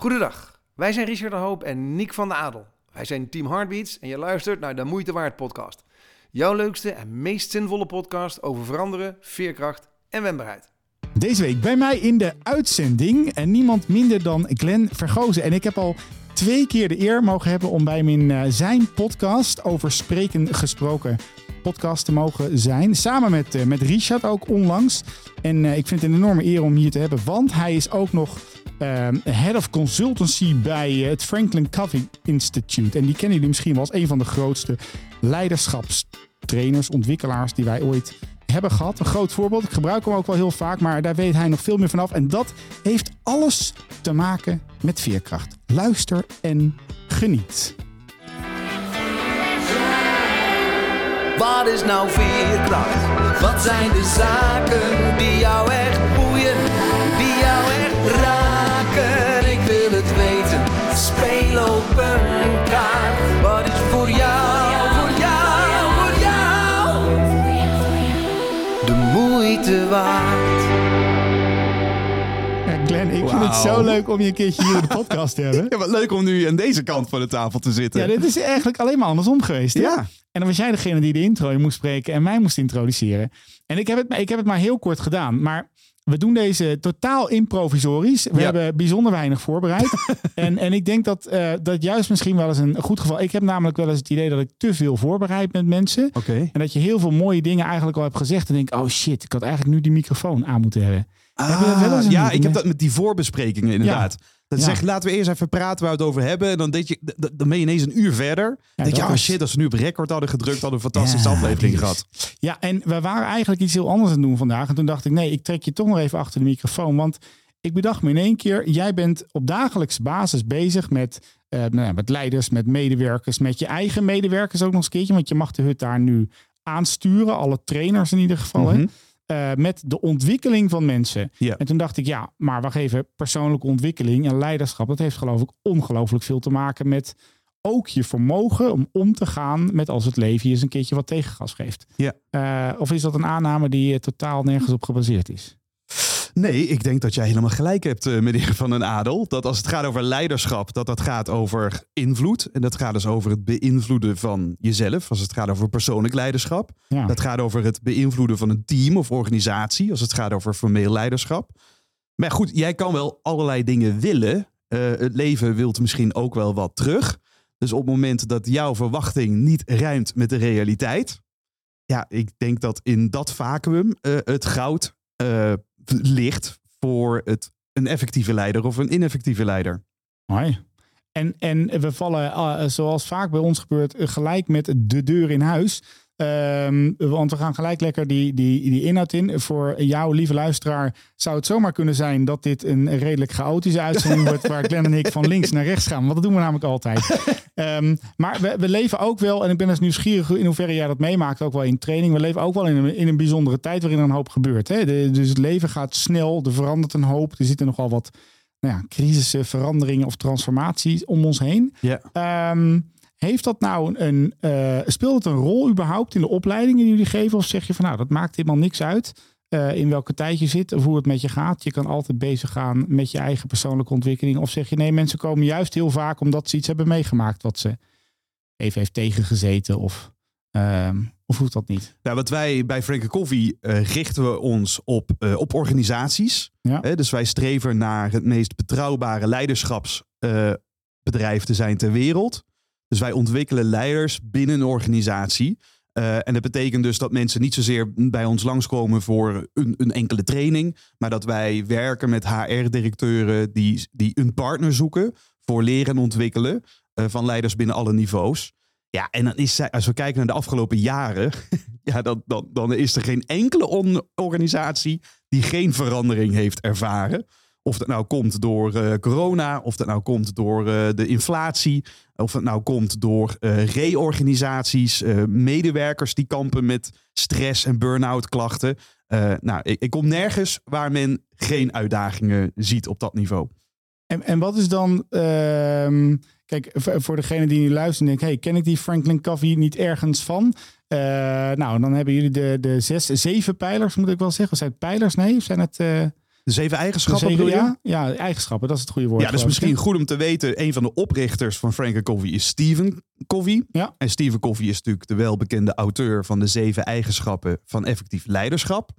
Goedendag, wij zijn Richard de Hoop en Nick van de Adel. Wij zijn Team Heartbeats en je luistert naar de Moeite Waard podcast. Jouw leukste en meest zinvolle podcast over veranderen, veerkracht en wendbaarheid. Deze week bij mij in de uitzending en niemand minder dan Glenn Vergozen. En ik heb al twee keer de eer mogen hebben om bij hem in eh, zijn podcast over spreken gesproken podcast te mogen zijn. Samen met, uh, met Richard ook onlangs. En uh, ik vind het een enorme eer om hier te hebben, want hij is ook nog uh, head of consultancy bij het Franklin Covey Institute. En die kennen jullie misschien wel als een van de grootste leiderschapstrainers, ontwikkelaars die wij ooit hebben gehad. Een groot voorbeeld. Ik gebruik hem ook wel heel vaak, maar daar weet hij nog veel meer vanaf. En dat heeft alles te maken met veerkracht. Luister en geniet. Wat is nou veerkracht? Wat zijn de zaken die jou echt boeien, kaart. Wat is voor jou, voor jou, voor jou de moeite waard? Ja, Glenn, ik vind het zo leuk om je een keertje hier in de podcast te hebben. Ja, wat leuk om nu aan deze kant van de tafel te zitten. Ja, dit is eigenlijk alleen maar andersom geweest. Hè? Ja. En dan was jij degene die de intro in moest spreken en mij moest introduceren. En ik heb het, ik heb het maar heel kort gedaan. Maar we doen deze totaal improvisorisch. We Ja. hebben bijzonder weinig voorbereid. en, en ik denk dat uh, dat juist misschien wel eens een goed geval. Ik heb namelijk wel eens het idee dat ik te veel voorbereid met mensen. Oké. En dat je heel veel mooie dingen eigenlijk al hebt gezegd. En denk, oh shit, ik had eigenlijk nu die microfoon aan moeten hebben. Heb je dat wel eens Ah, ja, ik heb dat met die voorbesprekingen inderdaad. Dat Ja. zegt, laten we eerst even praten waar we het over hebben. En dan, deed je, dan ben je ineens een uur verder. Dan denk je, dat oh shit, als we nu op record hadden gedrukt, hadden we een fantastische Ja, aflevering gehad. Ja, en we waren eigenlijk iets heel anders aan het doen vandaag. En toen dacht ik, nee, ik trek je toch nog even achter de microfoon. Want ik bedacht me in één keer, jij bent op dagelijkse basis bezig met, eh, nou ja, met leiders, met medewerkers, met je eigen medewerkers ook nog eens een keertje. Want je mag de hut daar nu aansturen, alle trainers in ieder geval. hè. Eh, met de ontwikkeling van mensen. Ja. En toen dacht ik, ja, maar wacht even, persoonlijke ontwikkeling en leiderschap, dat heeft geloof ik ongelooflijk veel te maken met ook je vermogen om om te gaan met als het leven je eens een keertje wat tegengas geeft. Ja. Eh, of is dat een aanname die totaal nergens op gebaseerd is? Nee, ik denk dat jij helemaal gelijk hebt, eh, meneer Van den Adel. Dat als het gaat over leiderschap, dat dat gaat over invloed. En dat gaat dus over het beïnvloeden van jezelf. Als het gaat over persoonlijk leiderschap. Ja. Dat gaat over het beïnvloeden van een team of organisatie. Als het gaat over formeel leiderschap. Maar goed, jij kan wel allerlei dingen willen. Eh, het leven wilt misschien ook wel wat terug. Dus op het moment dat jouw verwachting niet rijmt met de realiteit. Ja, ik denk dat in dat vacuüm eh, het goud ligt voor het, een effectieve leider of een ineffectieve leider. Mooi. En, en we vallen, eh, zoals vaak bij ons gebeurt, gelijk met de deur in huis. Ehm, want we gaan gelijk lekker die, die, die inhoud in. Voor jou, lieve luisteraar, zou het zomaar kunnen zijn dat dit een redelijk chaotische uitzending wordt. Waar Glenn en ik van links naar rechts gaan. Want dat doen we namelijk altijd. Ehm, maar we, we leven ook wel, en ik ben dus nieuwsgierig in hoeverre jij dat meemaakt, ook wel in training. We leven ook wel in een, in een bijzondere tijd waarin er een hoop gebeurt. Hè? De- dus het leven gaat snel, er verandert een hoop. Er zitten nogal wat nou ja, crisissen, veranderingen of transformaties om ons heen. Ja. Ehm, heeft dat nou een, eh, speelt het een rol überhaupt in de opleidingen die jullie geven? Of zeg je van nou, dat maakt helemaal niks uit eh, in welke tijd je zit of hoe het met je gaat. Je kan altijd bezig gaan met je eigen persoonlijke ontwikkeling. Of zeg je nee, mensen komen juist heel vaak omdat ze iets hebben meegemaakt wat ze even heeft tegengezeten of, ehm, of hoeft dat niet? Nou, wat wij bij Frank Coffee eh, richten we ons op, op organisaties. Ja. Hè, dus wij streven naar het meest betrouwbare leiderschapsbedrijf te zijn ter wereld. Dus wij ontwikkelen leiders binnen een organisatie. Eh, en dat betekent dus dat mensen niet zozeer bij ons langskomen voor een, een enkele training. Maar dat wij werken met HR-directeuren die, die een partner zoeken voor leren en ontwikkelen eh, van leiders binnen alle niveaus. Ja, en dan is als we kijken naar de afgelopen jaren, ja, dan, dan, dan is er geen enkele organisatie die geen verandering heeft ervaren. Of dat nou komt door eh, corona, of dat nou komt door eh, de inflatie, of dat nou komt door eh, reorganisaties, medewerkers die kampen met stress en burn-out klachten. Nou, ik, ik kom nergens waar men geen uitdagingen ziet op dat niveau. En, en wat is dan, ehm, kijk, voor, degene die nu luistert en denkt, hey, ken ik die Franklin Covey niet ergens van? Nou, dan hebben jullie de, de zes, zeven pijlers, moet ik wel zeggen. Zijn het pijlers? Nee, zijn het... De zeven De eigenschappen zeven- bedoel je? ja, ja, eigenschappen, dat is het goede woord. Ja, ik, misschien goed om te weten. Een van de oprichters van Frank Covey is Stephen Covey. Ja. En Stephen Covey is natuurlijk de welbekende auteur van de zeven eigenschappen van effectief leiderschap.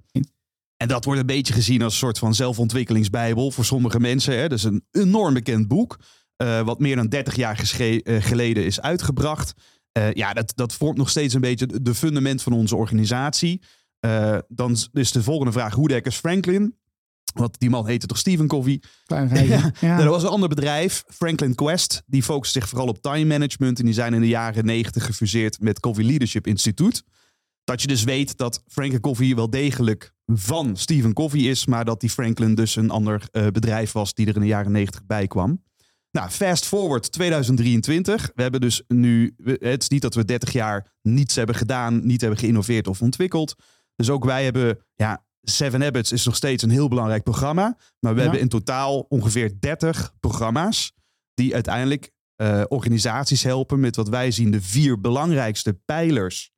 En dat wordt een beetje gezien als een soort van zelfontwikkelingsbijbel voor sommige mensen. Hè. Dat is een enorm bekend boek, eh, wat meer dan 30 jaar eh, geleden is uitgebracht. Eh, ja, dat, dat vormt nog steeds een beetje de- de fundament van onze organisatie. Dan is de volgende vraag, hoe de is Franklin? Want die man heette toch Stephen Covey? Ja. Ja. Nou, er was een ander bedrijf, Franklin Quest. Die focust zich vooral op time management. En die zijn in de jaren 90 gefuseerd met Covey Leadership Instituut. Dat je dus weet dat Franklin Covey wel degelijk van Stephen Covey is. Maar dat die Franklin dus een ander eh, bedrijf was die er in de jaren 90 bij kwam. Nou, fast forward 2023. We hebben dus nu, het is niet dat we 30 jaar niets hebben gedaan, niet hebben geïnnoveerd of ontwikkeld. Dus ook wij hebben, ja, Seven Habits is nog steeds een heel belangrijk programma. Maar we Ja. hebben in totaal ongeveer 30 programma's die uiteindelijk eh, organisaties helpen met wat wij zien de vier belangrijkste pijlers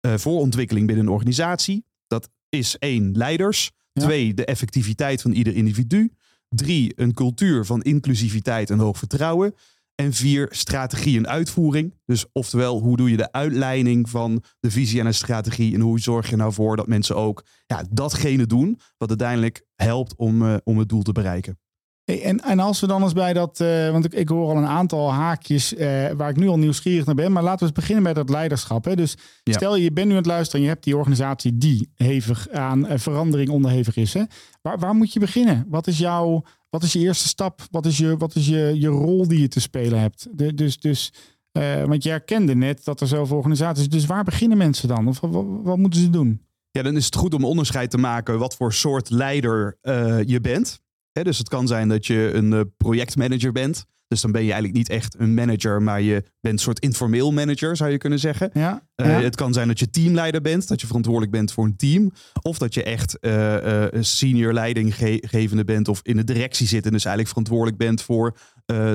eh, voor ontwikkeling binnen een organisatie. Dat is één, leiders. Ja. Twee, de effectiviteit van ieder individu. Drie, een cultuur van inclusiviteit en hoog vertrouwen. En vier, strategie en uitvoering. Dus oftewel, hoe doe je de uitleiding van de visie en de strategie? En hoe zorg je nou voor dat mensen ook ja, datgene doen wat uiteindelijk helpt om, eh, om het doel te bereiken? Hey, en, en als we dan eens bij dat, eh, want ik, ik hoor al een aantal haakjes eh, waar ik nu al nieuwsgierig naar ben, maar laten we eens beginnen bij dat leiderschap. Hè? Dus Ja. stel je bent nu aan het luisteren en je hebt die organisatie die hevig aan verandering onderhevig is. Hè? Waar, waar moet je beginnen? Wat is jouw, wat is je eerste stap? Wat is je, wat is je, je rol die je te spelen hebt? De, dus, dus, eh, want je herkende net dat er zoveel organisaties. Dus waar beginnen mensen dan? Of wat, moeten ze doen? Ja, dan is het goed om onderscheid te maken wat voor soort leider eh, je bent. Dus het kan zijn dat je een eh, projectmanager bent. Dus dan ben je eigenlijk niet echt een manager, maar je bent een soort informeel manager, zou je kunnen zeggen. Ja, Eh. Het kan zijn dat je teamleider bent, dat je verantwoordelijk bent voor een team. Of dat je echt een senior leidinggevende bent of in de directie zit en dus eigenlijk verantwoordelijk bent voor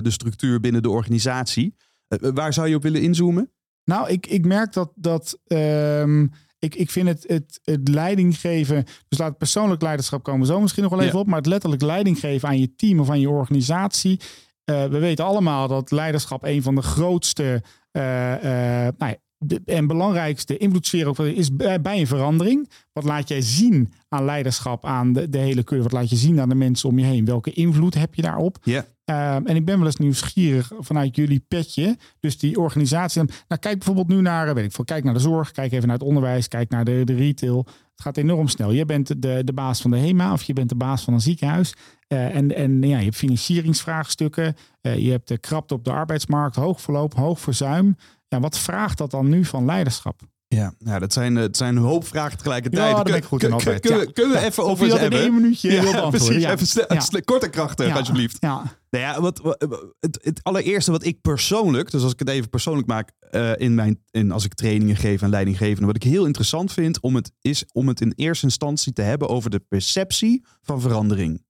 de structuur binnen de organisatie. Waar zou je op willen inzoomen? Nou, ik, ik merk dat, dat ehm, ik, ik vind het, het, het leiding geven, dus laat persoonlijk leiderschap komen zo misschien nog wel even Ja. op, maar het letterlijk leiding geven aan je team of aan je organisatie. Eh, we weten allemaal dat leiderschap een van de grootste eh, eh, nou en belangrijkste invloedssferen ook is bij, een verandering. Wat laat jij zien aan leiderschap, aan de, de hele kudde? Wat laat je zien aan de mensen om je heen? Welke invloed heb je daarop? Ja. Ehm, en ik ben wel eens nieuwsgierig vanuit jullie petje. Dus die organisatie. Nou, kijk bijvoorbeeld nu naar, weet ik veel, kijk naar de zorg, kijk even naar het onderwijs, kijk naar de, de retail. Het gaat enorm snel. Je bent de, de baas van de HEMA of je bent de baas van een ziekenhuis. Eh, en en ja, je hebt financieringsvraagstukken. Eh, je hebt de krapte op de arbeidsmarkt, hoog verloop, hoog verzuim. Ja, wat vraagt dat dan nu van leiderschap? Ja, nou, dat zijn, eh, het zijn een hoop vragen tegelijkertijd. Ja, ben ik goed in kun- altijd. Kunnen, Ja. we- Ja. even over in hebben? één minuutje beantwoorden. precies. Ja. Even snel, Ja. snel- kort en krachtig, Ja. alsjeblieft. Ja, Nou ja, wat, wat- het, het allereerste wat ik persoonlijk, dus als ik het even persoonlijk maak, eh, in mijn, in, als ik trainingen geef en leidinggevende, wat ik heel interessant vind, om het, is om het in eerste instantie te hebben over de perceptie van verandering.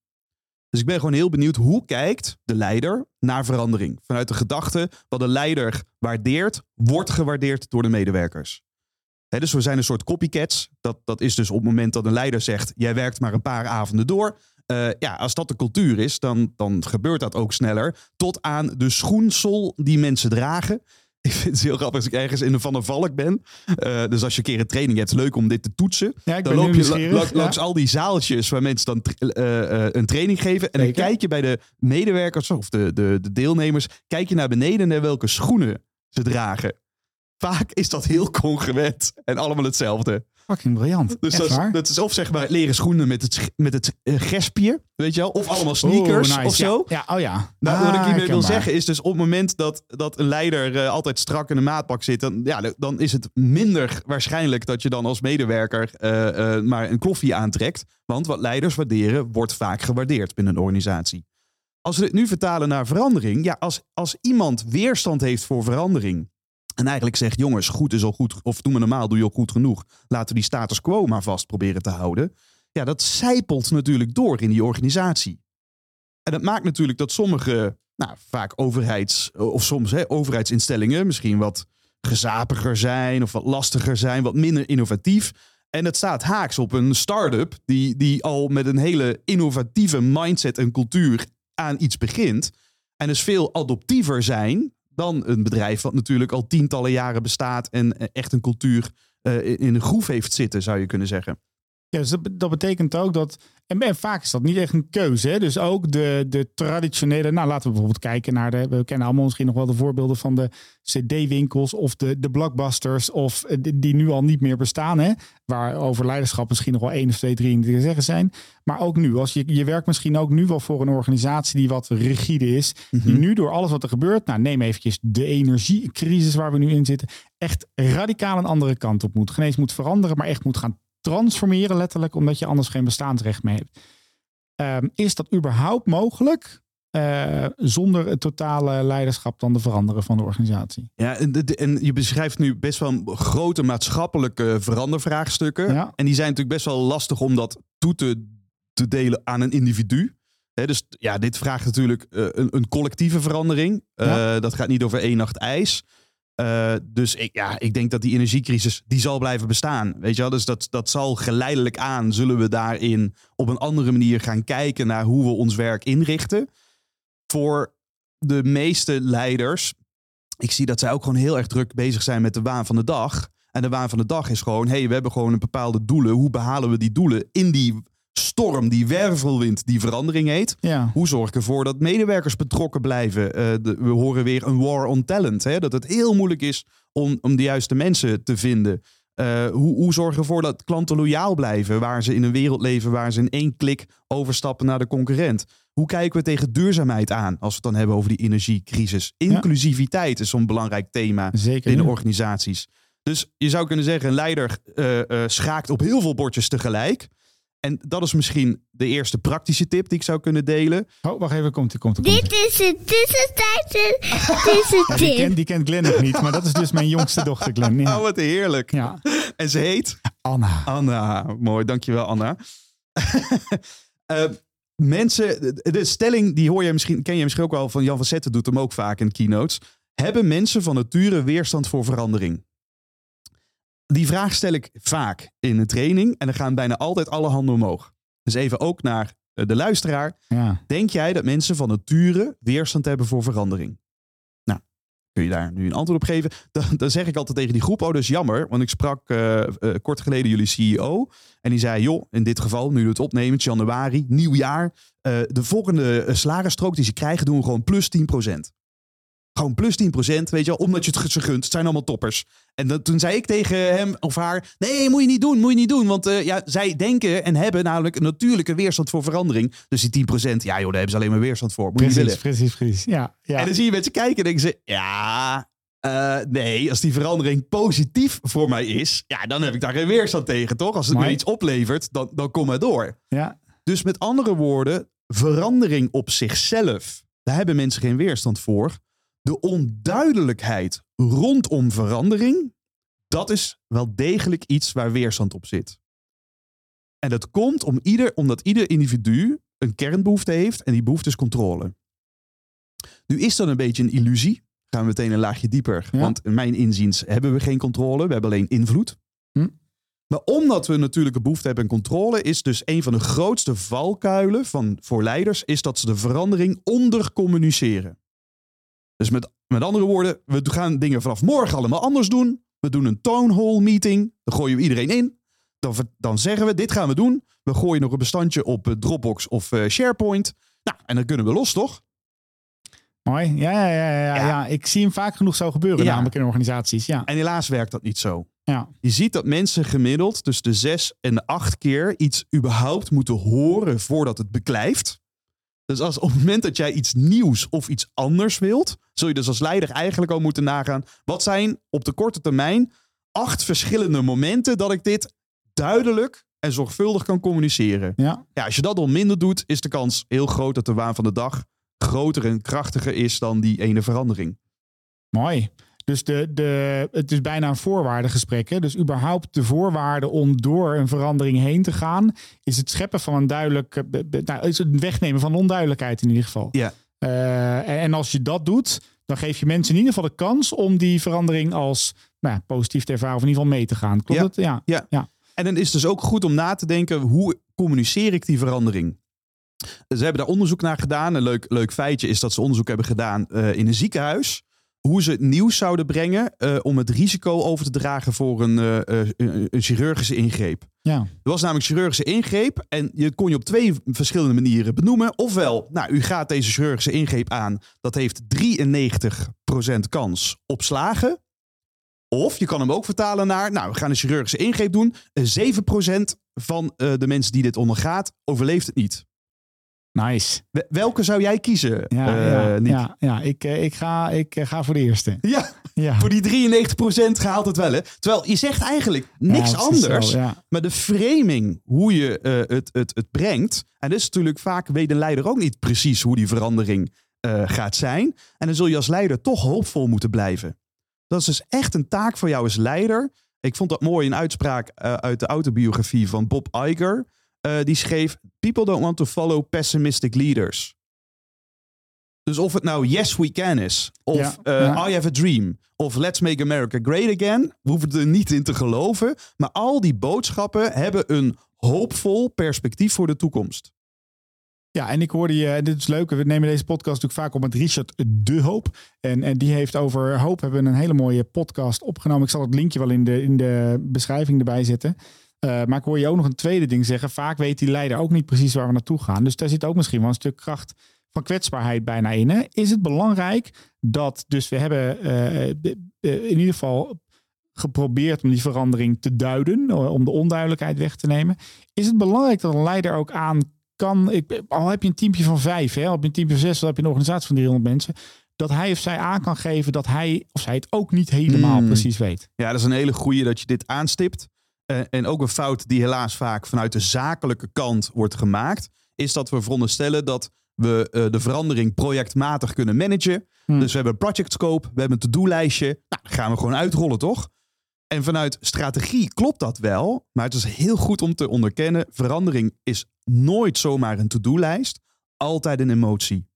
Dus ik ben gewoon heel benieuwd, hoe kijkt de leider naar verandering? Vanuit de gedachte, wat de leider waardeert, wordt gewaardeerd door de medewerkers. Dus we zijn een soort copycats. Dat, dat is dus op het moment dat een leider zegt, jij werkt maar een paar avonden door. Eh, ja, als dat de cultuur is, dan, dan gebeurt dat ook sneller. Tot aan de schoensel die mensen dragen. Ik vind het heel grappig als ik ergens in de Van der Valk ben. Eh, dus als je een keer een training hebt, leuk om dit te toetsen. ja Dan loop je la- nieuwsgierig. la- langs Ja. al die zaaltjes waar mensen dan eh, een training geven. En dan Zeker. kijk je bij de medewerkers of de, de, de deelnemers, kijk je naar beneden naar welke schoenen ze dragen. Vaak is dat heel congruent en allemaal hetzelfde. Fucking briljant. Dus dat is, waar? dat is of zeg maar leren schoenen met het, met het eh, gespje, weet je wel? Of allemaal sneakers Oeh, nice. of zo. Ja, ja oh ja. Nou, wat ik Ah, hiermee wil zeggen is dus op het moment dat, dat een leider eh, altijd strak in de maatpak zit, dan, ja, dan is het minder waarschijnlijk dat je dan als medewerker eh, maar een kloffie aantrekt. Want wat leiders waarderen, wordt vaak gewaardeerd binnen een organisatie. Als we dit nu vertalen naar verandering, ja, als, als iemand weerstand heeft voor verandering en eigenlijk zegt, jongens, goed is al goed, of doe maar normaal, doe je al goed genoeg, laten we die status quo maar vast proberen te houden. Ja, dat zijpelt natuurlijk door in die organisatie. En dat maakt natuurlijk dat sommige, nou, vaak overheids, of soms hè, overheidsinstellingen misschien wat gezapiger zijn of wat lastiger zijn, wat minder innovatief. En het staat haaks op een start-up die, die al met een hele innovatieve mindset en cultuur aan iets begint. En dus veel adoptiever zijn dan een bedrijf wat natuurlijk al tientallen jaren bestaat en eh, echt een cultuur uh, in een groef heeft zitten, zou je kunnen zeggen. Ja, dus dat betekent ook dat. En, en, vaak is dat niet echt een keuze. Hè? Dus ook de, de traditionele. Nou, laten we bijvoorbeeld kijken naar de. We kennen allemaal misschien nog wel de voorbeelden van de CD-winkels of de, de blockbusters. Of eh, die, nu al niet meer bestaan. Hè? Waar over leiderschap misschien nog wel één of twee, drie te zeggen zijn. Maar ook nu. Als je, je werkt misschien ook nu wel voor een organisatie die wat rigide is. Die Mhm. nu door alles wat er gebeurt. Nou, neem eventjes de energiecrisis waar we nu in zitten. Echt radicaal een andere kant op moet. Geen eens moet veranderen, maar echt moet gaan transformeren letterlijk, omdat je anders geen bestaansrecht meer hebt. Um, is dat überhaupt mogelijk uh, zonder het totale leiderschap dan te veranderen van de organisatie? Ja, en, je beschrijft nu best wel grote maatschappelijke verandervraagstukken. Ja. En die zijn natuurlijk best wel lastig om dat toe te, te delen aan een individu. He, dus ja, dit vraagt natuurlijk uh, een, een, collectieve verandering. Uh, ja. Dat gaat niet over één nacht ijs. Uh, dus ik, ja, ik denk dat die energiecrisis die zal blijven bestaan. Weet je wel? Dus dat, dat zal geleidelijk aan, zullen we daarin op een andere manier gaan kijken naar hoe we ons werk inrichten. Voor de meeste leiders, ik zie dat zij ook gewoon heel erg druk bezig zijn met de waan van de dag. En de waan van de dag is gewoon, hey, we hebben gewoon een bepaalde doelen. Hoe behalen we die doelen in die storm, die wervelwind, die verandering heet. Ja. Hoe zorg ik ervoor dat medewerkers betrokken blijven? Uh, de, we horen weer een war on talent. Hè? Dat het heel moeilijk is om, om de juiste mensen te vinden. Uh, hoe, hoe zorgen we ervoor dat klanten loyaal blijven? Waar ze in een wereld leven waar ze in één klik overstappen naar de concurrent. Hoe kijken we tegen duurzaamheid aan als we het dan hebben over die energiecrisis? Inclusiviteit ja. is zo'n belangrijk thema Zeker, ja. organisaties. Dus je zou kunnen zeggen, een leider uh, schaakt op heel veel bordjes tegelijk. En dat is misschien de eerste praktische tip die ik zou kunnen delen. Oh, wacht even, komt ie, komt ie. Dit is het tussentijdse tussentip. Ja, die, kent, die kent Glenn nog niet, maar dat is dus mijn jongste dochter Glenn. Ja. Oh, wat heerlijk. Ja. En ze heet? Anna. Anna, mooi, dankjewel Anna. uh, mensen, de stelling, die hoor je misschien, ken je misschien ook wel van Jan van Zetten, doet hem ook vaak in keynotes. Hebben mensen van nature weerstand voor verandering? Die vraag stel ik vaak in een training en dan gaan bijna altijd alle handen omhoog. Dus even ook naar de luisteraar. Ja. Denk jij dat mensen van nature weerstand hebben voor verandering? Nou, kun je daar nu een antwoord op geven? Dan, dan zeg ik altijd tegen die groep, oh dat is jammer. Want ik sprak uh, uh, kort geleden jullie CEO en die zei, joh, in dit geval, nu het opnemen, januari, nieuw jaar. Uh, de volgende salarisstrook die ze krijgen, doen we gewoon plus 10%. Gewoon plus 10%, weet je wel, omdat je het ze gunt. Het zijn allemaal toppers. En dat, toen zei ik tegen hem of haar, nee, moet je niet doen, moet je niet doen. Want uh, ja, zij denken en hebben namelijk een natuurlijke weerstand voor verandering. Dus die 10%, ja joh, daar hebben ze alleen maar weerstand voor. Moet precies, je willen. precies, precies. Ja, ja. En dan zie je mensen kijken en denken ze, ja, uh, nee, als die verandering positief voor mij is, ja, dan heb ik daar geen weerstand tegen, toch? Als het Maar- me iets oplevert, dan, dan kom maar door. ja. Dus met andere woorden, verandering op zichzelf, daar hebben mensen geen weerstand voor. De onduidelijkheid rondom verandering, dat is wel degelijk iets waar weerstand op zit. En dat komt om ieder, omdat ieder individu een kernbehoefte heeft en die behoefte is controle. Nu is dat een beetje een illusie. Gaan we meteen een laagje dieper. Ja. Want in mijn inziens hebben we geen controle, we hebben alleen invloed. Hm. Maar omdat we natuurlijk een behoefte hebben aan controle, is dus een van de grootste valkuilen van, voor leiders, is dat ze de verandering ondercommuniceren. Dus met, met andere woorden, we gaan dingen vanaf morgen allemaal anders doen. We doen een town hall meeting. Dan gooien we iedereen in. Dan, dan zeggen we, dit gaan we doen. We gooien nog een bestandje op eh, Dropbox of eh, SharePoint. Nou, en dan kunnen we los, toch? Mooi. Ja, ja, ja, ja, ja. Ja. ja. Ik zie hem vaak genoeg zo gebeuren, Ja. namelijk in organisaties. Ja. En helaas werkt dat niet zo. Ja. Je ziet dat mensen gemiddeld tussen de zes en de acht keer iets überhaupt moeten horen voordat het beklijft. Dus als op het moment dat jij iets nieuws of iets anders wilt, zul je dus als leider eigenlijk al moeten nagaan. Wat zijn op de korte termijn acht verschillende momenten dat ik dit duidelijk en zorgvuldig kan communiceren? ja. Ja, als je dat al minder doet, is de kans heel groot dat de waan van de dag groter en krachtiger is dan die ene verandering. Mooi. Dus de, de, het is bijna een voorwaardengesprek. Hè? Dus überhaupt de voorwaarde om door een verandering heen te gaan, is het scheppen van een duidelijk, eh, nou, is het wegnemen van onduidelijkheid in ieder geval. Ja. Eh, en, en als je dat doet, dan geef je mensen in ieder geval de kans om die verandering als nou, ja, positief te ervaren of in ieder geval mee te gaan. Klopt Ja. het? Ja. Ja. ja. En dan is het dus ook goed om na te denken, hoe communiceer ik die verandering? Ze hebben daar onderzoek naar gedaan. Een leuk, leuk feitje is dat ze onderzoek hebben gedaan eh, in een ziekenhuis. Hoe ze het nieuws zouden brengen eh, om het risico over te dragen voor een, eh, eh, een- een chirurgische ingreep. Ja. Er was namelijk chirurgische ingreep en je kon je op twee verschillende manieren benoemen. Ofwel, nou, u gaat deze chirurgische ingreep aan. Dat heeft 93% kans op slagen. Of je kan hem ook vertalen naar, nou, we gaan een chirurgische ingreep doen. Eh, 7% van de mensen die dit ondergaat, overleeft het niet. Nice. Wel- Welke zou jij kiezen, Ja, eh, ja, Nick? ja, ja. Ik, eh, ik, ga, ik eh, ga voor de eerste. Ja, Ja. voor die 93% gehaalt het wel, hè? Terwijl je zegt eigenlijk niks anders. zo. Maar de framing, hoe je het, het, het brengt. En dat is natuurlijk vaak, weet een leider ook niet precies hoe die verandering gaat zijn. En dan zul je als leider toch hoopvol moeten blijven. Dat is dus echt een taak voor jou als leider. Ik vond dat mooi, een uitspraak uit de autobiografie van Bob Iger. Eh, die schreef, people don't want to follow pessimistic leaders. Dus of het nou Yes We Can is, of Ja, eh, ja. I Have a Dream, of Let's Make America Great Again, we hoeven er niet in te geloven. Maar al die boodschappen hebben een hoopvol perspectief voor de toekomst. Ja, en ik hoorde je, en dit is leuk, we nemen deze podcast natuurlijk vaak op met Richard De Hoop. En, en die heeft over hoop, hebben we een hele mooie podcast opgenomen. Ik zal het linkje wel in de, in de beschrijving erbij zetten. Eh, maar ik hoor je ook nog een tweede ding zeggen. Vaak weet die leider ook niet precies waar we naartoe gaan. Dus daar zit ook misschien wel een stuk kracht van kwetsbaarheid bijna in. Hè? Is het belangrijk dat, dus we hebben eh, in ieder geval geprobeerd om die verandering te duiden, eh, om de onduidelijkheid weg te nemen. Is het belangrijk dat een leider ook aan kan, ik, al heb je een teampje van vijf, hè, al heb je een teampje van zes, al heb je een organisatie van 300 mensen, dat hij of zij aan kan geven dat hij of zij het ook niet helemaal Hmm. precies weet. Ja, dat is een hele goeie dat je dit aanstipt. Eh, en ook een fout die helaas vaak vanuit de zakelijke kant wordt gemaakt, is dat we veronderstellen dat we eh, de verandering projectmatig kunnen managen. Hmm. Dus we hebben een project scope, we hebben een to-do-lijstje. Nou, dat gaan we gewoon uitrollen, toch? En vanuit strategie klopt dat wel, maar het is heel goed om te onderkennen: verandering is nooit zomaar een to-do-lijst, altijd een emotie.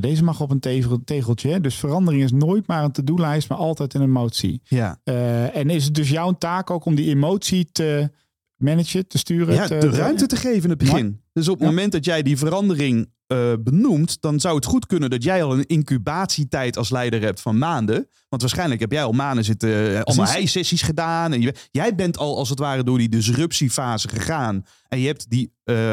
Deze mag op een tegel- tegeltje. Dus verandering is nooit maar een to-do-lijst, maar altijd een emotie. Ja, Eh, en is het dus jouw taak ook om die emotie te managen, te sturen? ja te- de ruimte te geven in het begin. Dus op het Ja. moment dat jij die verandering eh, benoemt, dan zou het goed kunnen dat jij al een incubatietijd als leider hebt van maanden. Want waarschijnlijk heb jij al maanden zitten, eh, allemaal hij-sessies gedaan. En je, jij bent al als het ware door die disruptiefase gegaan. En je hebt die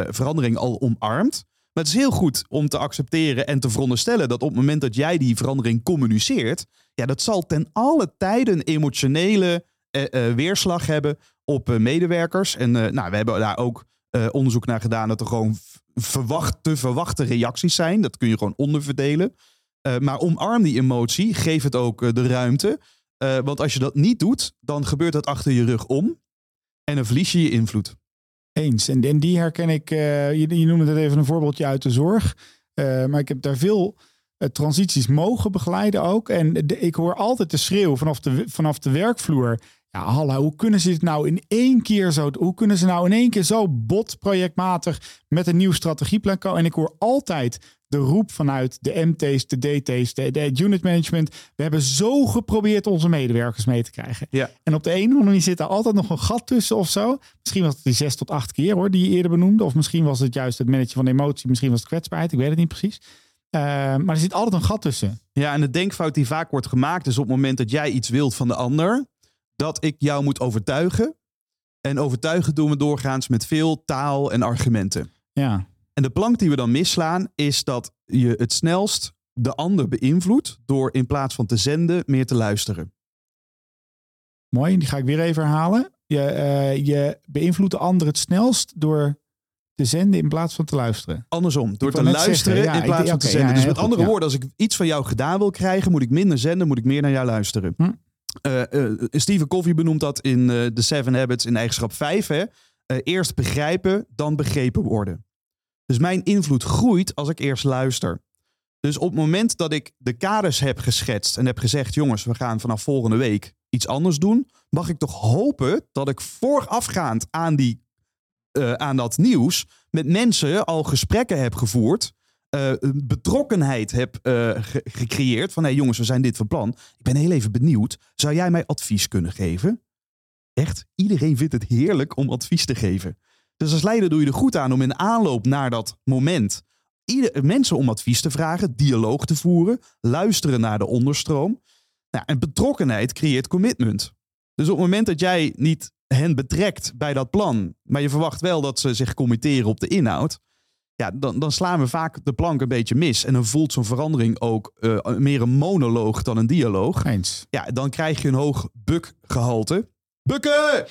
verandering al omarmd. Maar het is heel goed om te accepteren en te veronderstellen dat op het moment dat jij die verandering communiceert, ja, dat zal ten alle tijde een emotionele eh, eh, weerslag hebben op eh, medewerkers. En nou, we hebben daar ook onderzoek naar gedaan dat er gewoon verwacht, te verwachte reacties zijn. Dat kun je gewoon onderverdelen. Maar omarm die emotie, geef het ook de ruimte. Want als je dat niet doet, dan gebeurt dat achter je rug om. En dan verlies je je invloed. Eens. En, die herken ik, eh, je, je noemde het even een voorbeeldje uit de zorg. Eh, maar ik heb daar veel eh, transities mogen begeleiden ook. En ik hoor altijd de schreeuw vanaf de, vanaf de werkvloer. Ja, hallo, hoe kunnen ze dit nou in één keer zo... Hoe kunnen ze nou in één keer zo bot projectmatig met een nieuw strategieplan komen? En ik hoor altijd de roep vanuit de MT's, de DT's, de, de unit management. We hebben zo geprobeerd onze medewerkers mee te krijgen. Ja. En op de een of andere manier zit er altijd nog een gat tussen of zo. Misschien was het die zes tot acht keer hoor, die je eerder benoemde. Of misschien was het juist het managen van emotie. Misschien was het kwetsbaarheid. Ik weet het niet precies. Eh, maar er zit altijd een gat tussen. Ja, en de denkfout die vaak wordt gemaakt is op het moment dat jij iets wilt van de ander, dat ik jou moet overtuigen. En overtuigen doen we doorgaans met veel taal en argumenten. Ja, En de plank die we dan misslaan is dat je het snelst de ander beïnvloedt door in plaats van te zenden meer te luisteren. mooi. Die ga ik weer even herhalen. Je, eh, je beïnvloedt de ander het snelst door te zenden in plaats van te luisteren. Andersom, door te luisteren zeggen, ja, in plaats ik- van te zenden. ja, dus met goed, andere ja. woorden, als ik iets van jou gedaan wil krijgen, moet ik minder zenden, moet ik meer naar jou luisteren. Hm. Eh, Stephen Covey benoemt dat in eh The Seven Habits in eigenschap 5. Hè? Eerst begrijpen, dan begrepen worden. Dus mijn invloed groeit als ik eerst luister. Dus op het moment dat ik de kaders heb geschetst en heb gezegd: jongens, we gaan vanaf volgende week iets anders doen, mag ik toch hopen dat ik voorafgaand aan, die, aan dat nieuws met mensen al gesprekken heb gevoerd. Eh, betrokkenheid heb eh, ge- gecreëerd van hey jongens, we zijn dit van plan. Ik ben heel even benieuwd. Zou jij mij advies kunnen geven? echt, iedereen vindt het heerlijk om advies te geven. Dus als leider doe je er goed aan om in aanloop naar dat moment mensen om advies te vragen, dialoog te voeren, luisteren naar de onderstroom. Nou, en betrokkenheid creëert commitment. Dus op het moment dat jij niet hen betrekt bij dat plan, maar je verwacht wel dat ze zich committeren op de inhoud, ja, dan, dan slaan we vaak de plank een beetje mis. En dan voelt zo'n verandering ook eh, meer een monoloog dan een dialoog. Eens. Ja, dan krijg je een hoog bukgehalte. Bukken!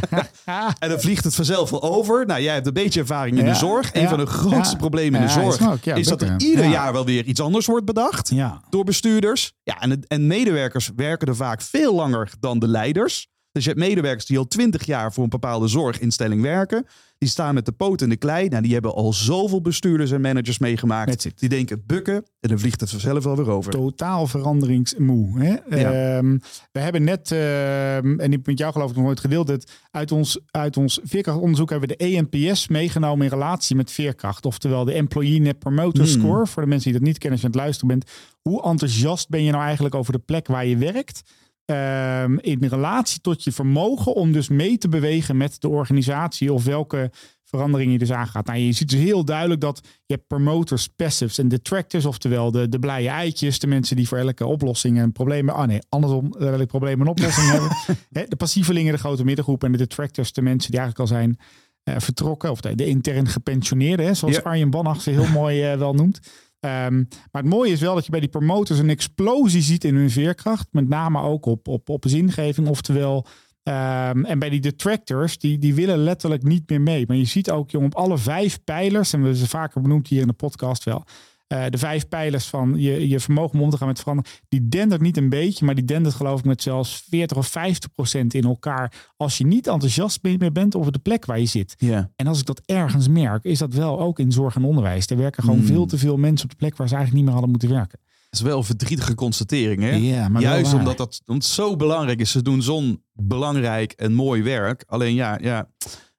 en dan vliegt het vanzelf wel over. Nou, jij hebt een beetje ervaring in Ja, de zorg. Een ja, van de grootste ja. problemen in de zorg is ook, ja, is dat er ieder Ja. jaar wel weer iets anders wordt bedacht door bestuurders. Ja, en, en medewerkers werken er vaak veel langer dan de leiders. Dus je hebt medewerkers die al twintig jaar voor een bepaalde zorginstelling werken. Die staan met de poot in de klei. Nou, die hebben al zoveel bestuurders en managers meegemaakt. Die denken bukken en dan vliegt het vanzelf wel weer over. Totaal veranderingsmoe. Hè? Ja. Ehm, we hebben net, ehm, en ik met jou geloof ik nog nooit gedeeld, dat uit ons, uit ons veerkrachtonderzoek hebben we de ENPS meegenomen in relatie met veerkracht. Oftewel de Employee Net Promoter Hmm. Score. Voor de mensen die dat niet kennen als je aan het luisteren bent. Hoe enthousiast ben je nou eigenlijk over de plek waar je werkt? Ehm, in relatie tot je vermogen om dus mee te bewegen met de organisatie of welke verandering je dus aangaat. Nou, je ziet dus heel duidelijk dat je hebt promoters, passives en detractors, oftewel de, de blije eitjes, de mensen die voor elke oplossing en problemen, ah nee, andersom, eh, elk probleem een oplossing hebben. Hè, De passievelingen, de grote middengroep en de detractors, de mensen die eigenlijk al zijn eh, vertrokken, of de, de intern gepensioneerden, hè, zoals Ja. Arjen Bannach ze heel mooi eh, wel noemt. Ehm, maar het mooie is wel dat je bij die promoters een explosie ziet in hun veerkracht. Met name ook op, op, op zingeving. Oftewel, ehm, en bij die detractors, die, die willen letterlijk niet meer mee. Maar je ziet ook, jong, op alle vijf pijlers, en we ze vaker benoemd hier in de podcast wel. Eh, de vijf pijlers van je, je vermogen om om te gaan met veranderen. Die dendert niet een beetje, maar die dendert geloof ik met zelfs 40 of 50 procent in elkaar. Als je niet enthousiast meer bent over de plek waar je zit. Ja. En als ik dat ergens merk, is dat wel ook in zorg en onderwijs. Er werken gewoon Hmm. veel te veel mensen op de plek waar ze eigenlijk niet meer hadden moeten werken. Dat is wel een verdrietige constatering, hè? Ja, maar Juist omdat dat omdat het zo belangrijk is. Ze doen zo'n belangrijk en mooi werk. Alleen ja, ja,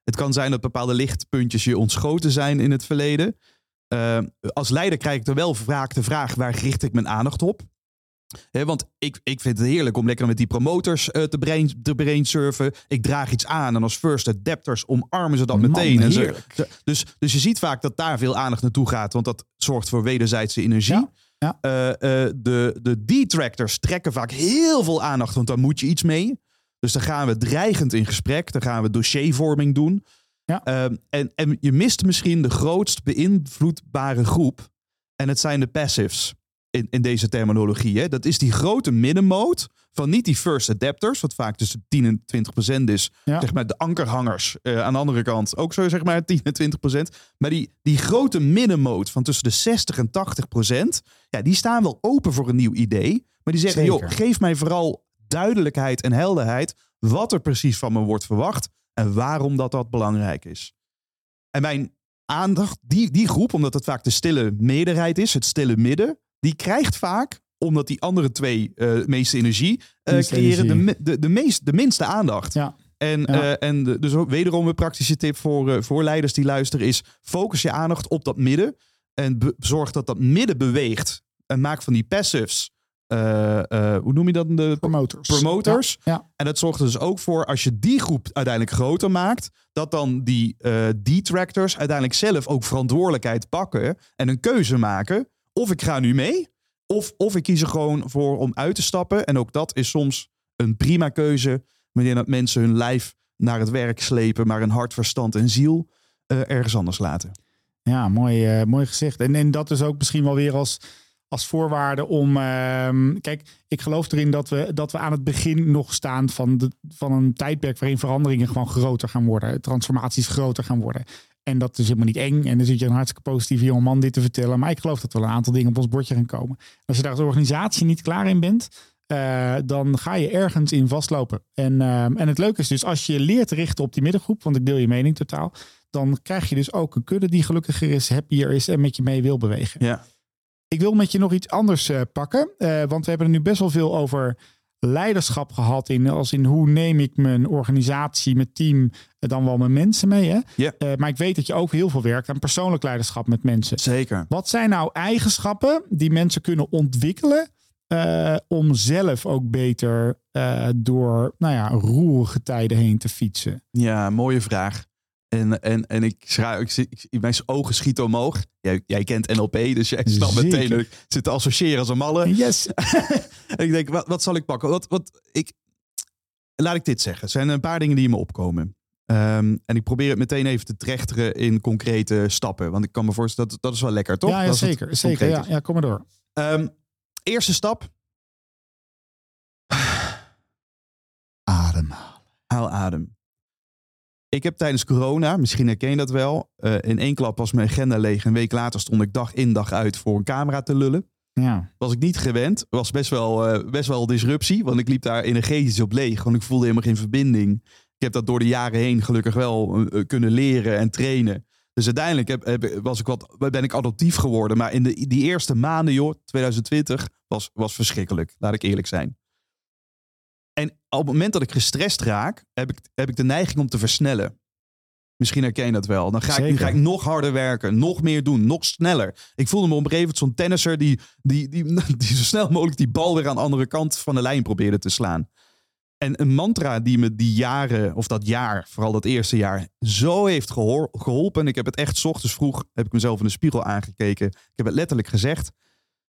het kan zijn dat bepaalde lichtpuntjes je ontschoten zijn in het verleden. Eh, als leider krijg ik er wel vaak de vraag, waar richt ik mijn aandacht op? Hè, want ik, ik vind het heerlijk om lekker met die promoters eh, te, brain, te brainsurfen. Ik draag iets aan en als first adapters omarmen ze dat Man, meteen. En ze, heerlijk. ze- dus, dus je ziet vaak dat daar veel aandacht naartoe gaat. Want dat zorgt voor wederzijdse energie. Ja, ja. Eh, de, de detractors trekken vaak heel veel aandacht, want daar moet je iets mee. Dus dan gaan we dreigend in gesprek. Dan gaan we dossiervorming doen. Ja. Ehm, en, en je mist misschien de grootst beïnvloedbare groep. En het zijn de passives in, in deze terminologie. Hè? Dat is die grote middenmoot van niet die first adapters, wat vaak tussen 10 en 20 procent is. Ja. Zeg maar de ankerhangers eh, aan de andere kant. Ook zo zeg maar 10 en 20 procent. Maar die, die grote middenmoot van tussen de 60 en 80 procent. Ja, die staan wel open voor een nieuw idee. Maar die zeggen, Zeker. joh, geef mij vooral duidelijkheid en helderheid. Wat er precies van me wordt verwacht. En waarom dat dat belangrijk is. En mijn aandacht, die, die groep, omdat het vaak de stille meerderheid is, het stille midden, die krijgt vaak, omdat die andere twee eh meeste energie Meeste creëren, de, energie. de, de, meest, de minste aandacht. Ja. En, Ja. eh, en de- dus ook wederom een praktische tip voor, voor leiders die luisteren is, focus je aandacht op dat midden en zorg dat dat midden beweegt. En maak van die passives, eh, eh, hoe noem je dat? De Promoters. promoters. Ja, ja. En dat zorgt er dus ook voor, als je die groep uiteindelijk groter maakt, dat dan die eh detractors uiteindelijk zelf ook verantwoordelijkheid pakken en een keuze maken. Of ik ga nu mee, of, of ik kies er gewoon voor om uit te stappen. En ook dat is soms een prima keuze, wanneer dat mensen hun lijf naar het werk slepen, maar hun hart, verstand en ziel ergens anders laten. Ja, mooi, mooi gezegd. En, en dat is ook misschien wel weer als, als voorwaarde om. ehm, kijk, ik geloof erin dat we, dat we aan het begin nog staan van, de, van een tijdperk waarin veranderingen gewoon groter gaan worden. Transformaties groter gaan worden. En dat is helemaal niet eng. En dan zit je een hartstikke positieve jonge man dit te vertellen. Maar ik geloof dat er wel een aantal dingen op ons bordje gaan komen. Als je daar als organisatie niet klaar in bent, eh, dan ga je ergens in vastlopen. En, ehm, en het leuke is dus, als je leert richten op die middengroep, want ik deel je mening totaal, dan krijg je dus ook een kudde die gelukkiger is, happier is en met je mee wil bewegen. Ja. Ik wil met je nog iets anders eh, pakken, eh, want we hebben er nu best wel veel over leiderschap gehad in als in hoe neem ik mijn organisatie, mijn team, eh, dan wel mijn mensen mee. Hè? Eh, maar ik weet dat je ook heel veel werkt aan persoonlijk leiderschap met mensen. Zeker. Wat zijn nou eigenschappen die mensen kunnen ontwikkelen om zelf ook beter door nou ja, roerige tijden heen te fietsen? Ja, mooie vraag. En, en, en ik schrijf, ik, ik, mijn ogen schieten omhoog. Jij, jij kent NLP, dus jij snapt Zeker. meteen dat ik zit te associëren als een malle. Yes. En ik denk, wat, wat zal ik pakken? Wat, wat, ik, laat ik dit zeggen. Er zijn een paar dingen die me opkomen. Ehm, en ik probeer het meteen even te trechteren in concrete stappen. Want ik kan me voorstellen, dat, dat is wel lekker, toch? Ja, ja zeker. zeker ja, kom maar door. Ehm, eerste stap, Ademhalen. haal adem. Ik heb tijdens corona, misschien herken je dat wel, eh, in één klap was mijn agenda leeg. Een week later stond ik dag in dag uit voor een camera te lullen. Ja. Was ik niet gewend. Was best wel, eh, best wel disruptie. Want ik liep daar energetisch op leeg. Want ik voelde helemaal geen verbinding. Ik heb dat door de jaren heen gelukkig wel eh, kunnen leren en trainen. Dus uiteindelijk heb, heb- was ik wat, ben ik adoptief geworden. Maar in de, die eerste maanden, joh, 2020, was, was verschrikkelijk. Laat ik eerlijk zijn. En op het moment dat ik gestrest raak, heb ik, heb ik de neiging om te versnellen. Misschien herken je dat wel. Dan ga, ik, ga ik nog harder werken, nog meer doen, nog sneller. Ik voelde me op een gegeven moment zo'n tennisser die, die, die, die zo snel mogelijk die bal weer aan de andere kant van de lijn probeerde te slaan. En een mantra die me die jaren, of dat jaar, vooral dat eerste jaar, zo heeft gehoor- geholpen. En ik heb het echt 's ochtends vroeg, heb ik mezelf in de spiegel aangekeken. Ik heb het letterlijk gezegd.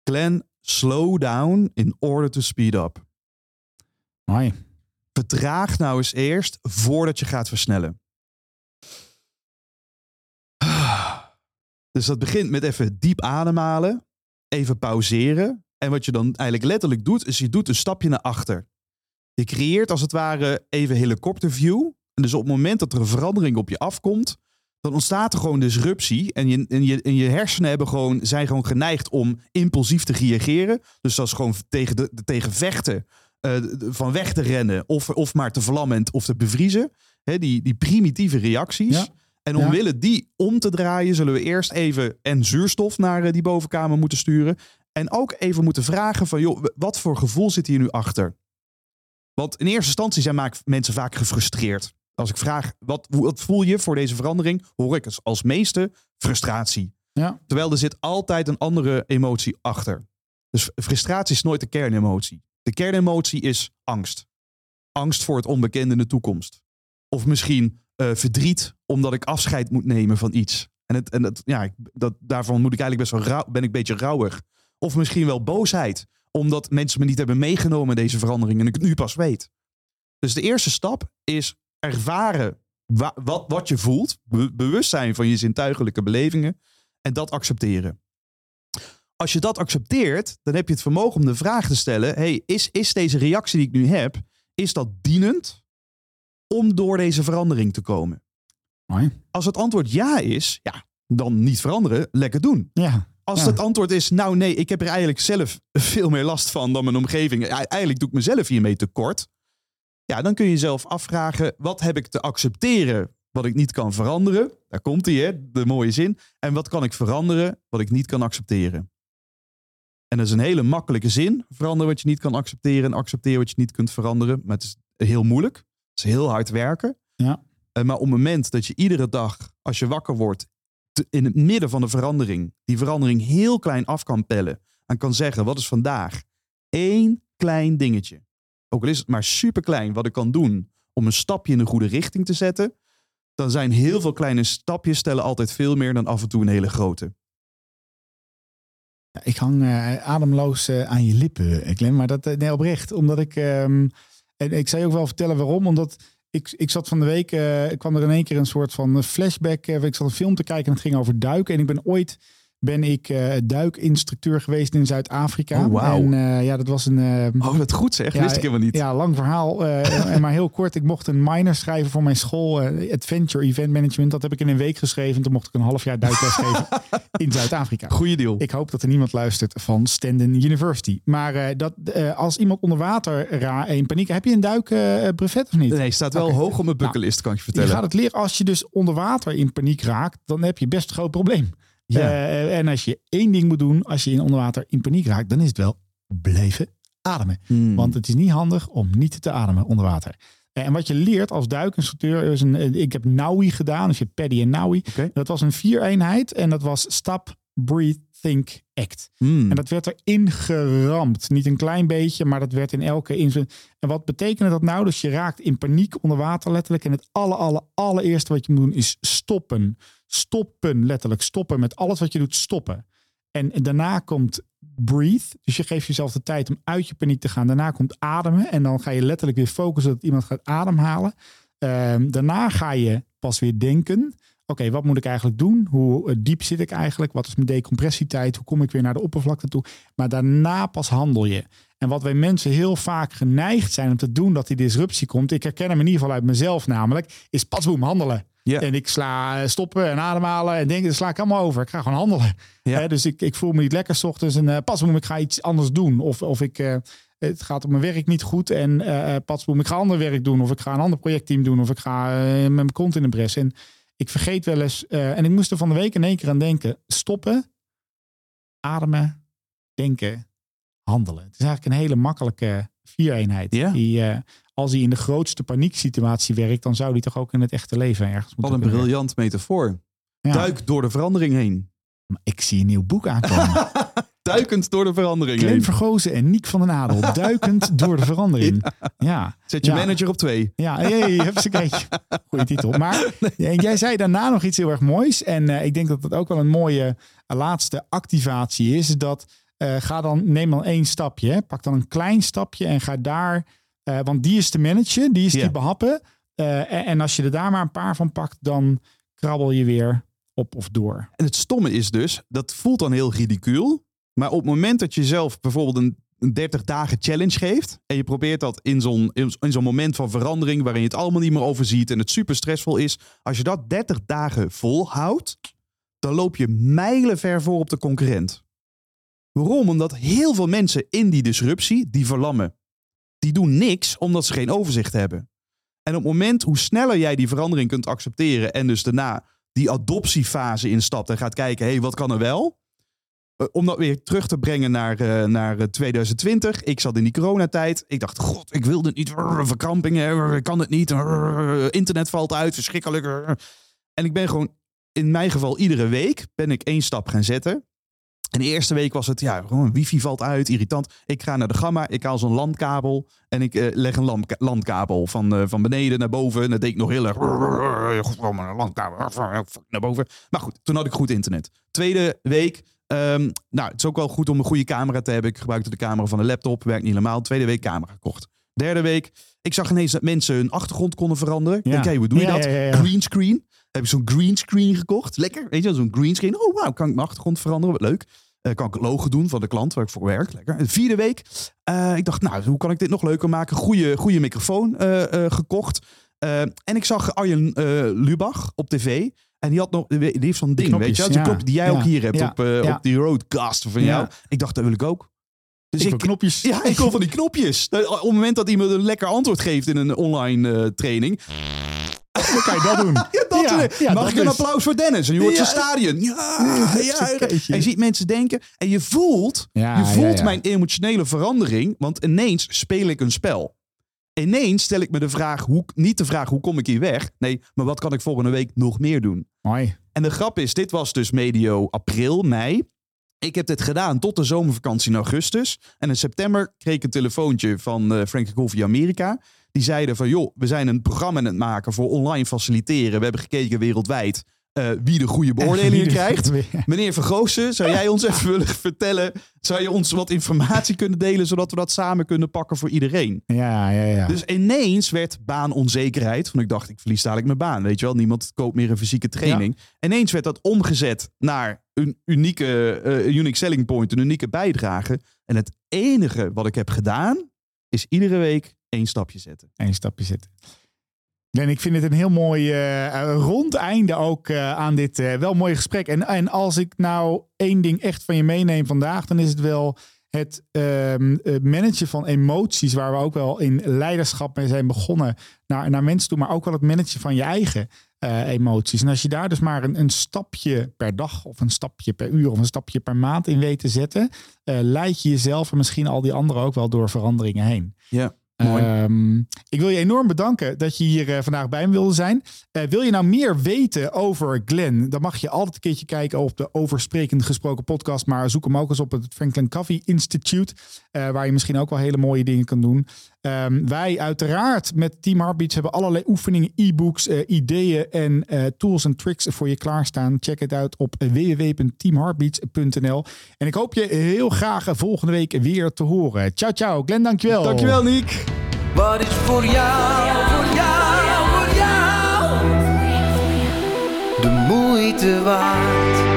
Glenn, slow down in order to speed up. Mooi. Vertraag nou eens eerst voordat je gaat versnellen. Dus dat begint met even diep ademhalen, even pauzeren. En wat je dan eigenlijk letterlijk doet, is je doet een stapje naar achter. Je creëert als het ware even helikopterview. En dus op het moment dat er een verandering op je afkomt, dan ontstaat er gewoon disruptie. En je, en je, en je hersenen hebben gewoon, zijn gewoon geneigd om impulsief te reageren. Dus dat is gewoon tegen, de, tegen vechten, eh, van weg te rennen of, of maar te vlammen en- of te bevriezen. Hè, die, die primitieve reacties. Ja. En Ja. omwille die om te draaien, zullen we eerst even en zuurstof naar eh, die bovenkamer moeten sturen. En ook even moeten vragen van, joh, wat voor gevoel zit hier nu achter? Want in eerste instantie zijn maak- mensen vaak gefrustreerd. Als ik vraag, wat, hoe- wat voel je voor deze verandering? Hoor ik als, als meeste frustratie. Ja. Terwijl er zit altijd een andere emotie achter. Dus frustratie is nooit de kernemotie. De kernemotie is angst. Angst voor het onbekende in de toekomst. Of misschien eh, verdriet omdat ik afscheid moet nemen van iets. En, het, en ja, dat, daarvan moet ik eigenlijk best wel rauw, ben ik een beetje rouwig. Of misschien wel boosheid, omdat mensen me niet hebben meegenomen in deze verandering en ik het nu pas weet. Dus de eerste stap is ervaren wa- wat, wat je voelt, be- bewust zijn van je zintuigelijke belevingen en dat accepteren. Als je dat accepteert, dan heb je het vermogen om de vraag te stellen: hey, is, is deze reactie die ik nu heb, is dat dienend om door deze verandering te komen? Mooi. Als het antwoord ja is, ja, dan niet veranderen, lekker doen. Ja. Als Ja. het antwoord is, nou nee, ik heb er eigenlijk zelf veel meer last van dan mijn omgeving. Eigenlijk doe ik mezelf hiermee tekort. Ja, dan kun je jezelf afvragen, wat heb ik te accepteren wat ik niet kan veranderen? Daar komt hij, hè, de mooie zin. En wat kan ik veranderen wat ik niet kan accepteren? En dat is een hele makkelijke zin. Veranderen wat je niet kan accepteren en accepteren wat je niet kunt veranderen. Maar het is heel moeilijk. Het is heel hard werken. Ja. Eh, Maar op het moment dat je iedere dag, als je wakker wordt, te- in het midden van de verandering, die verandering heel klein af kan pellen. En kan zeggen, wat is vandaag? Eén klein dingetje. Ook al is het maar super klein wat ik kan doen om een stapje in de goede richting te zetten. Dan zijn heel veel kleine stapjes stellen altijd veel meer dan af en toe een hele grote. Ik hang eh, ademloos eh, aan je lippen, Clem. Maar dat, eh, nee, oprecht. Omdat ik... ehm, en ik zou je ook wel vertellen waarom. Omdat ik, ik zat van de week... ik kwam er in één keer een soort van flashback. ik zat een film te kijken en het ging over duiken. En ik ben ooit... Ben ik eh, duikinstructeur geweest in Zuid-Afrika. Oh. En eh, ja, dat was een... eh, Oh, dat goed zeg. Ja, Wist ik helemaal niet. Ja, lang verhaal. en maar heel kort. Ik mocht een minor schrijven voor mijn school. Adventure Event Management. Dat heb ik in een week geschreven. Toen mocht ik een half jaar duikles geven in Zuid-Afrika. Goeie deal. Ik hoop dat er niemand luistert van Standen University. Maar dat, als iemand onder water ra in paniek... Heb je een duikbrevet of niet? Nee, staat wel hoog op mijn bucketlist, kan ik je Je vertellen. gaat het leren. Als je dus onder water in paniek raakt... dan heb je best een groot probleem. Ja. Eh, en als je één ding moet doen... als je in onder water in paniek raakt... dan is het wel blijven ademen. Hmm. Want het is niet handig om niet te ademen onder water. En wat je leert als duikinstructeur is een. Ik heb NAUI gedaan, dus je hebt Paddy en NAUI. Dat was een vier eenheid en dat was stop, breathe, Think, Act. Hmm. En dat werd erin geramd. Niet een klein beetje, maar dat werd in elke inzet. En wat betekende dat nou? Dus je raakt in paniek onder water letterlijk. En het alle, alle, allereerste wat je moet doen is stoppen. Stoppen, letterlijk. Stoppen met alles wat je doet, stoppen. En daarna komt breathe. Dus je geeft jezelf de tijd om uit je paniek te gaan. Daarna komt ademen. En dan ga je letterlijk weer focussen dat iemand gaat ademhalen. Ehm, daarna ga je pas weer denken. Oké, wat moet ik eigenlijk doen? Hoe eh, diep zit ik eigenlijk? Wat is mijn decompressietijd? Hoe kom ik weer naar de oppervlakte toe? Maar daarna pas handel je. En wat wij mensen heel vaak geneigd zijn om te doen dat die disruptie komt. Ik herken hem in ieder geval uit mezelf namelijk. Is pas boem handelen. En ik sla eh, stoppen en ademhalen en denken, dat sla ik allemaal over. Ik ga gewoon handelen. Hè, dus ik, ik voel me niet lekker 's ochtends en eh pas boem, ik ga iets anders doen. Of, of ik, het gaat op mijn werk niet goed en eh pas boem, ik ga ander werk doen. Of ik ga een ander projectteam doen. Of ik ga met mijn kont in de bres. En ik vergeet wel eens, eh, en ik moest er van de week in één keer aan denken. Stoppen, ademen, denken, handelen. Het is eigenlijk een hele makkelijke viereenheid. Ja. Die, eh, als hij in de grootste panieksituatie werkt, dan zou die toch ook in het echte leven ergens Wat moeten een kunnen briljant metafoor. Ja. Duik door de verandering heen. Maar Ik zie een nieuw boek aankomen. Duikend door de verandering Clem. Vergozen en Niek van den Adel. Duikend door de verandering. Ja. Zet je Ja. manager op twee. Ja, hey, heb ze kreeg. Goeie titel. Maar en jij zei daarna nog iets heel erg moois. En eh, ik denk dat dat ook wel een mooie eh, laatste activatie is. Dat eh, ga dan, neem dan één stapje. Hè. Pak dan een klein stapje en ga daar. want die is te managen, die is te behappen. Eh, en, en als je er daar maar een paar van pakt, dan krabbel je weer op of door. En het stomme is dus, dat voelt dan heel ridicuul. Maar op het moment dat je zelf bijvoorbeeld een, een 30 dagen challenge geeft. En je probeert dat in zo'n, in, in zo'n moment van verandering. waarin je het allemaal niet meer overziet. en het super stressvol is. Als je dat 30 dagen volhoudt. dan loop je mijlenver voor op de concurrent. Waarom? Omdat heel veel mensen in die disruptie. die verlammen. Die doen niks omdat ze geen overzicht hebben. En op het moment hoe sneller jij die verandering kunt accepteren. en dus daarna die adoptiefase instapt en gaat kijken, hé, hey, wat kan er wel? Eh, Om dat weer terug te brengen naar, eh, naar eh, 2020. Ik zat in die coronatijd. Ik dacht, god, ik wil dit niet. Verkrampingen, kan het niet. Internet valt uit, verschrikkelijk. En ik ben gewoon, in mijn geval, iedere week ben ik één stap gaan zetten. En de eerste week was het, ja, gewoon wifi valt uit, irritant. Ik ga naar de gamma, ik haal zo'n landkabel en ik eh, leg een landkabel van, eh, van beneden naar boven. En dat deed ik nog heel erg. Landkabel naar boven. Maar goed, toen had ik goed internet. Tweede week, ehm, nou, het is ook wel goed om een goede camera te hebben. Ik gebruikte de camera van de laptop, werkt niet helemaal. Tweede week camera gekocht. Derde week, ik zag ineens dat mensen hun achtergrond konden veranderen. Ja. denk, hey, hoe doe je Ja, dat? ja. Green screen. Heb ik zo'n green screen gekocht. Lekker. Weet je, wel, zo'n green screen. Oh, wauw, kan ik mijn achtergrond veranderen? Wat leuk. Eh, kan ik het logo doen van de klant waar ik voor werk. Lekker. De vierde week. eh, ik dacht, nou, hoe kan ik dit nog leuker maken? Goede, goede microfoon eh, gekocht. En ik zag Arjen Lubach op tv. En die had nog, die heeft zo'n ding, knopjes, weet je, ja. die jij ook hier hebt op, eh, op die roadcast van jou. Ik dacht, dat wil ik ook. Dus ik knopjes. ja, ik wil van die knopjes. Eh, Op het moment dat iemand een lekker antwoord geeft in een online eh, training, Dan kan je dat doen. ja, dat Ja, is- ja, Mag dat ik een is- applaus voor Dennis? En je hoort Ja. zijn stadion. Ja. En je ziet mensen denken. En je voelt, je voelt mijn emotionele verandering. Want ineens speel ik een spel. Ineens stel ik me de vraag, hoe, niet de vraag hoe kom ik hier weg? Nee, maar wat kan ik volgende week nog meer doen? Mooi. En de grap is, dit was dus medio april, mei. Ik heb dit gedaan tot de zomervakantie in augustus. En in september kreeg ik een telefoontje van eh Frank Golfi Amerika. Die zeiden van, joh, we zijn een programma aan het maken voor online faciliteren. We hebben gekeken wereldwijd eh, wie de goede beoordelingen krijgt. Meneer Vergoosen, zou jij ons even willen vertellen? Zou je ons wat informatie kunnen delen, zodat we dat samen kunnen pakken voor iedereen? Ja, ja, ja. Dus ineens werd baanonzekerheid. Want ik dacht, ik verlies dadelijk mijn baan. Weet je wel, niemand koopt meer een fysieke training. Ineens werd dat omgezet naar een unieke, eh, unique selling point, een unieke bijdrage. En het enige wat ik heb gedaan, is iedere week één stapje zetten. Eén stapje zitten. En ik vind het een heel mooi eh, rond einde ook eh, aan dit eh, wel mooie gesprek. En, en als ik nou één ding echt van je meeneem vandaag, dan is het wel het ehm, eh, managen van emoties, waar we ook wel in leiderschap mee zijn begonnen, naar, naar mensen toe, maar ook wel het managen van je eigen emoties. En als je daar dus maar een, een stapje per dag, of een stapje per uur, of een stapje per maand in weet te zetten, leid je jezelf en misschien al die anderen ook wel door veranderingen heen. Ja. Mooi. Ehm, ik wil je enorm bedanken dat je hier eh, vandaag bij me wilde zijn. Eh, wil je nou meer weten over Glenn? Dan mag je altijd een keertje kijken op de Oversprekend Gesproken podcast. Maar zoek hem ook eens op het Franklin Coffee Institute. eh, waar je misschien ook wel hele mooie dingen kan doen. Ehm, wij uiteraard met Team Heartbeats hebben allerlei oefeningen, e-books, eh, ideeën en eh, tools en tricks voor je klaarstaan. Check het uit op www.teamheartbeats.nl. En ik hoop je heel graag volgende week weer te horen. Ciao, ciao. Glenn, dankjewel. Dankjewel, Niek. Wat is voor jou, voor jou, voor jou de moeite waard?